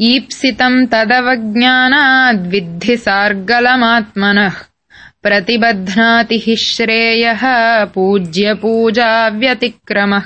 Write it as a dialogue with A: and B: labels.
A: ईप्सितम् तदवज्ञानाद्विद्धि सार्गलमात्मनः। प्रतिबध्नाति हि श्रेयः पूज्यपूजाव्यतिक्रमः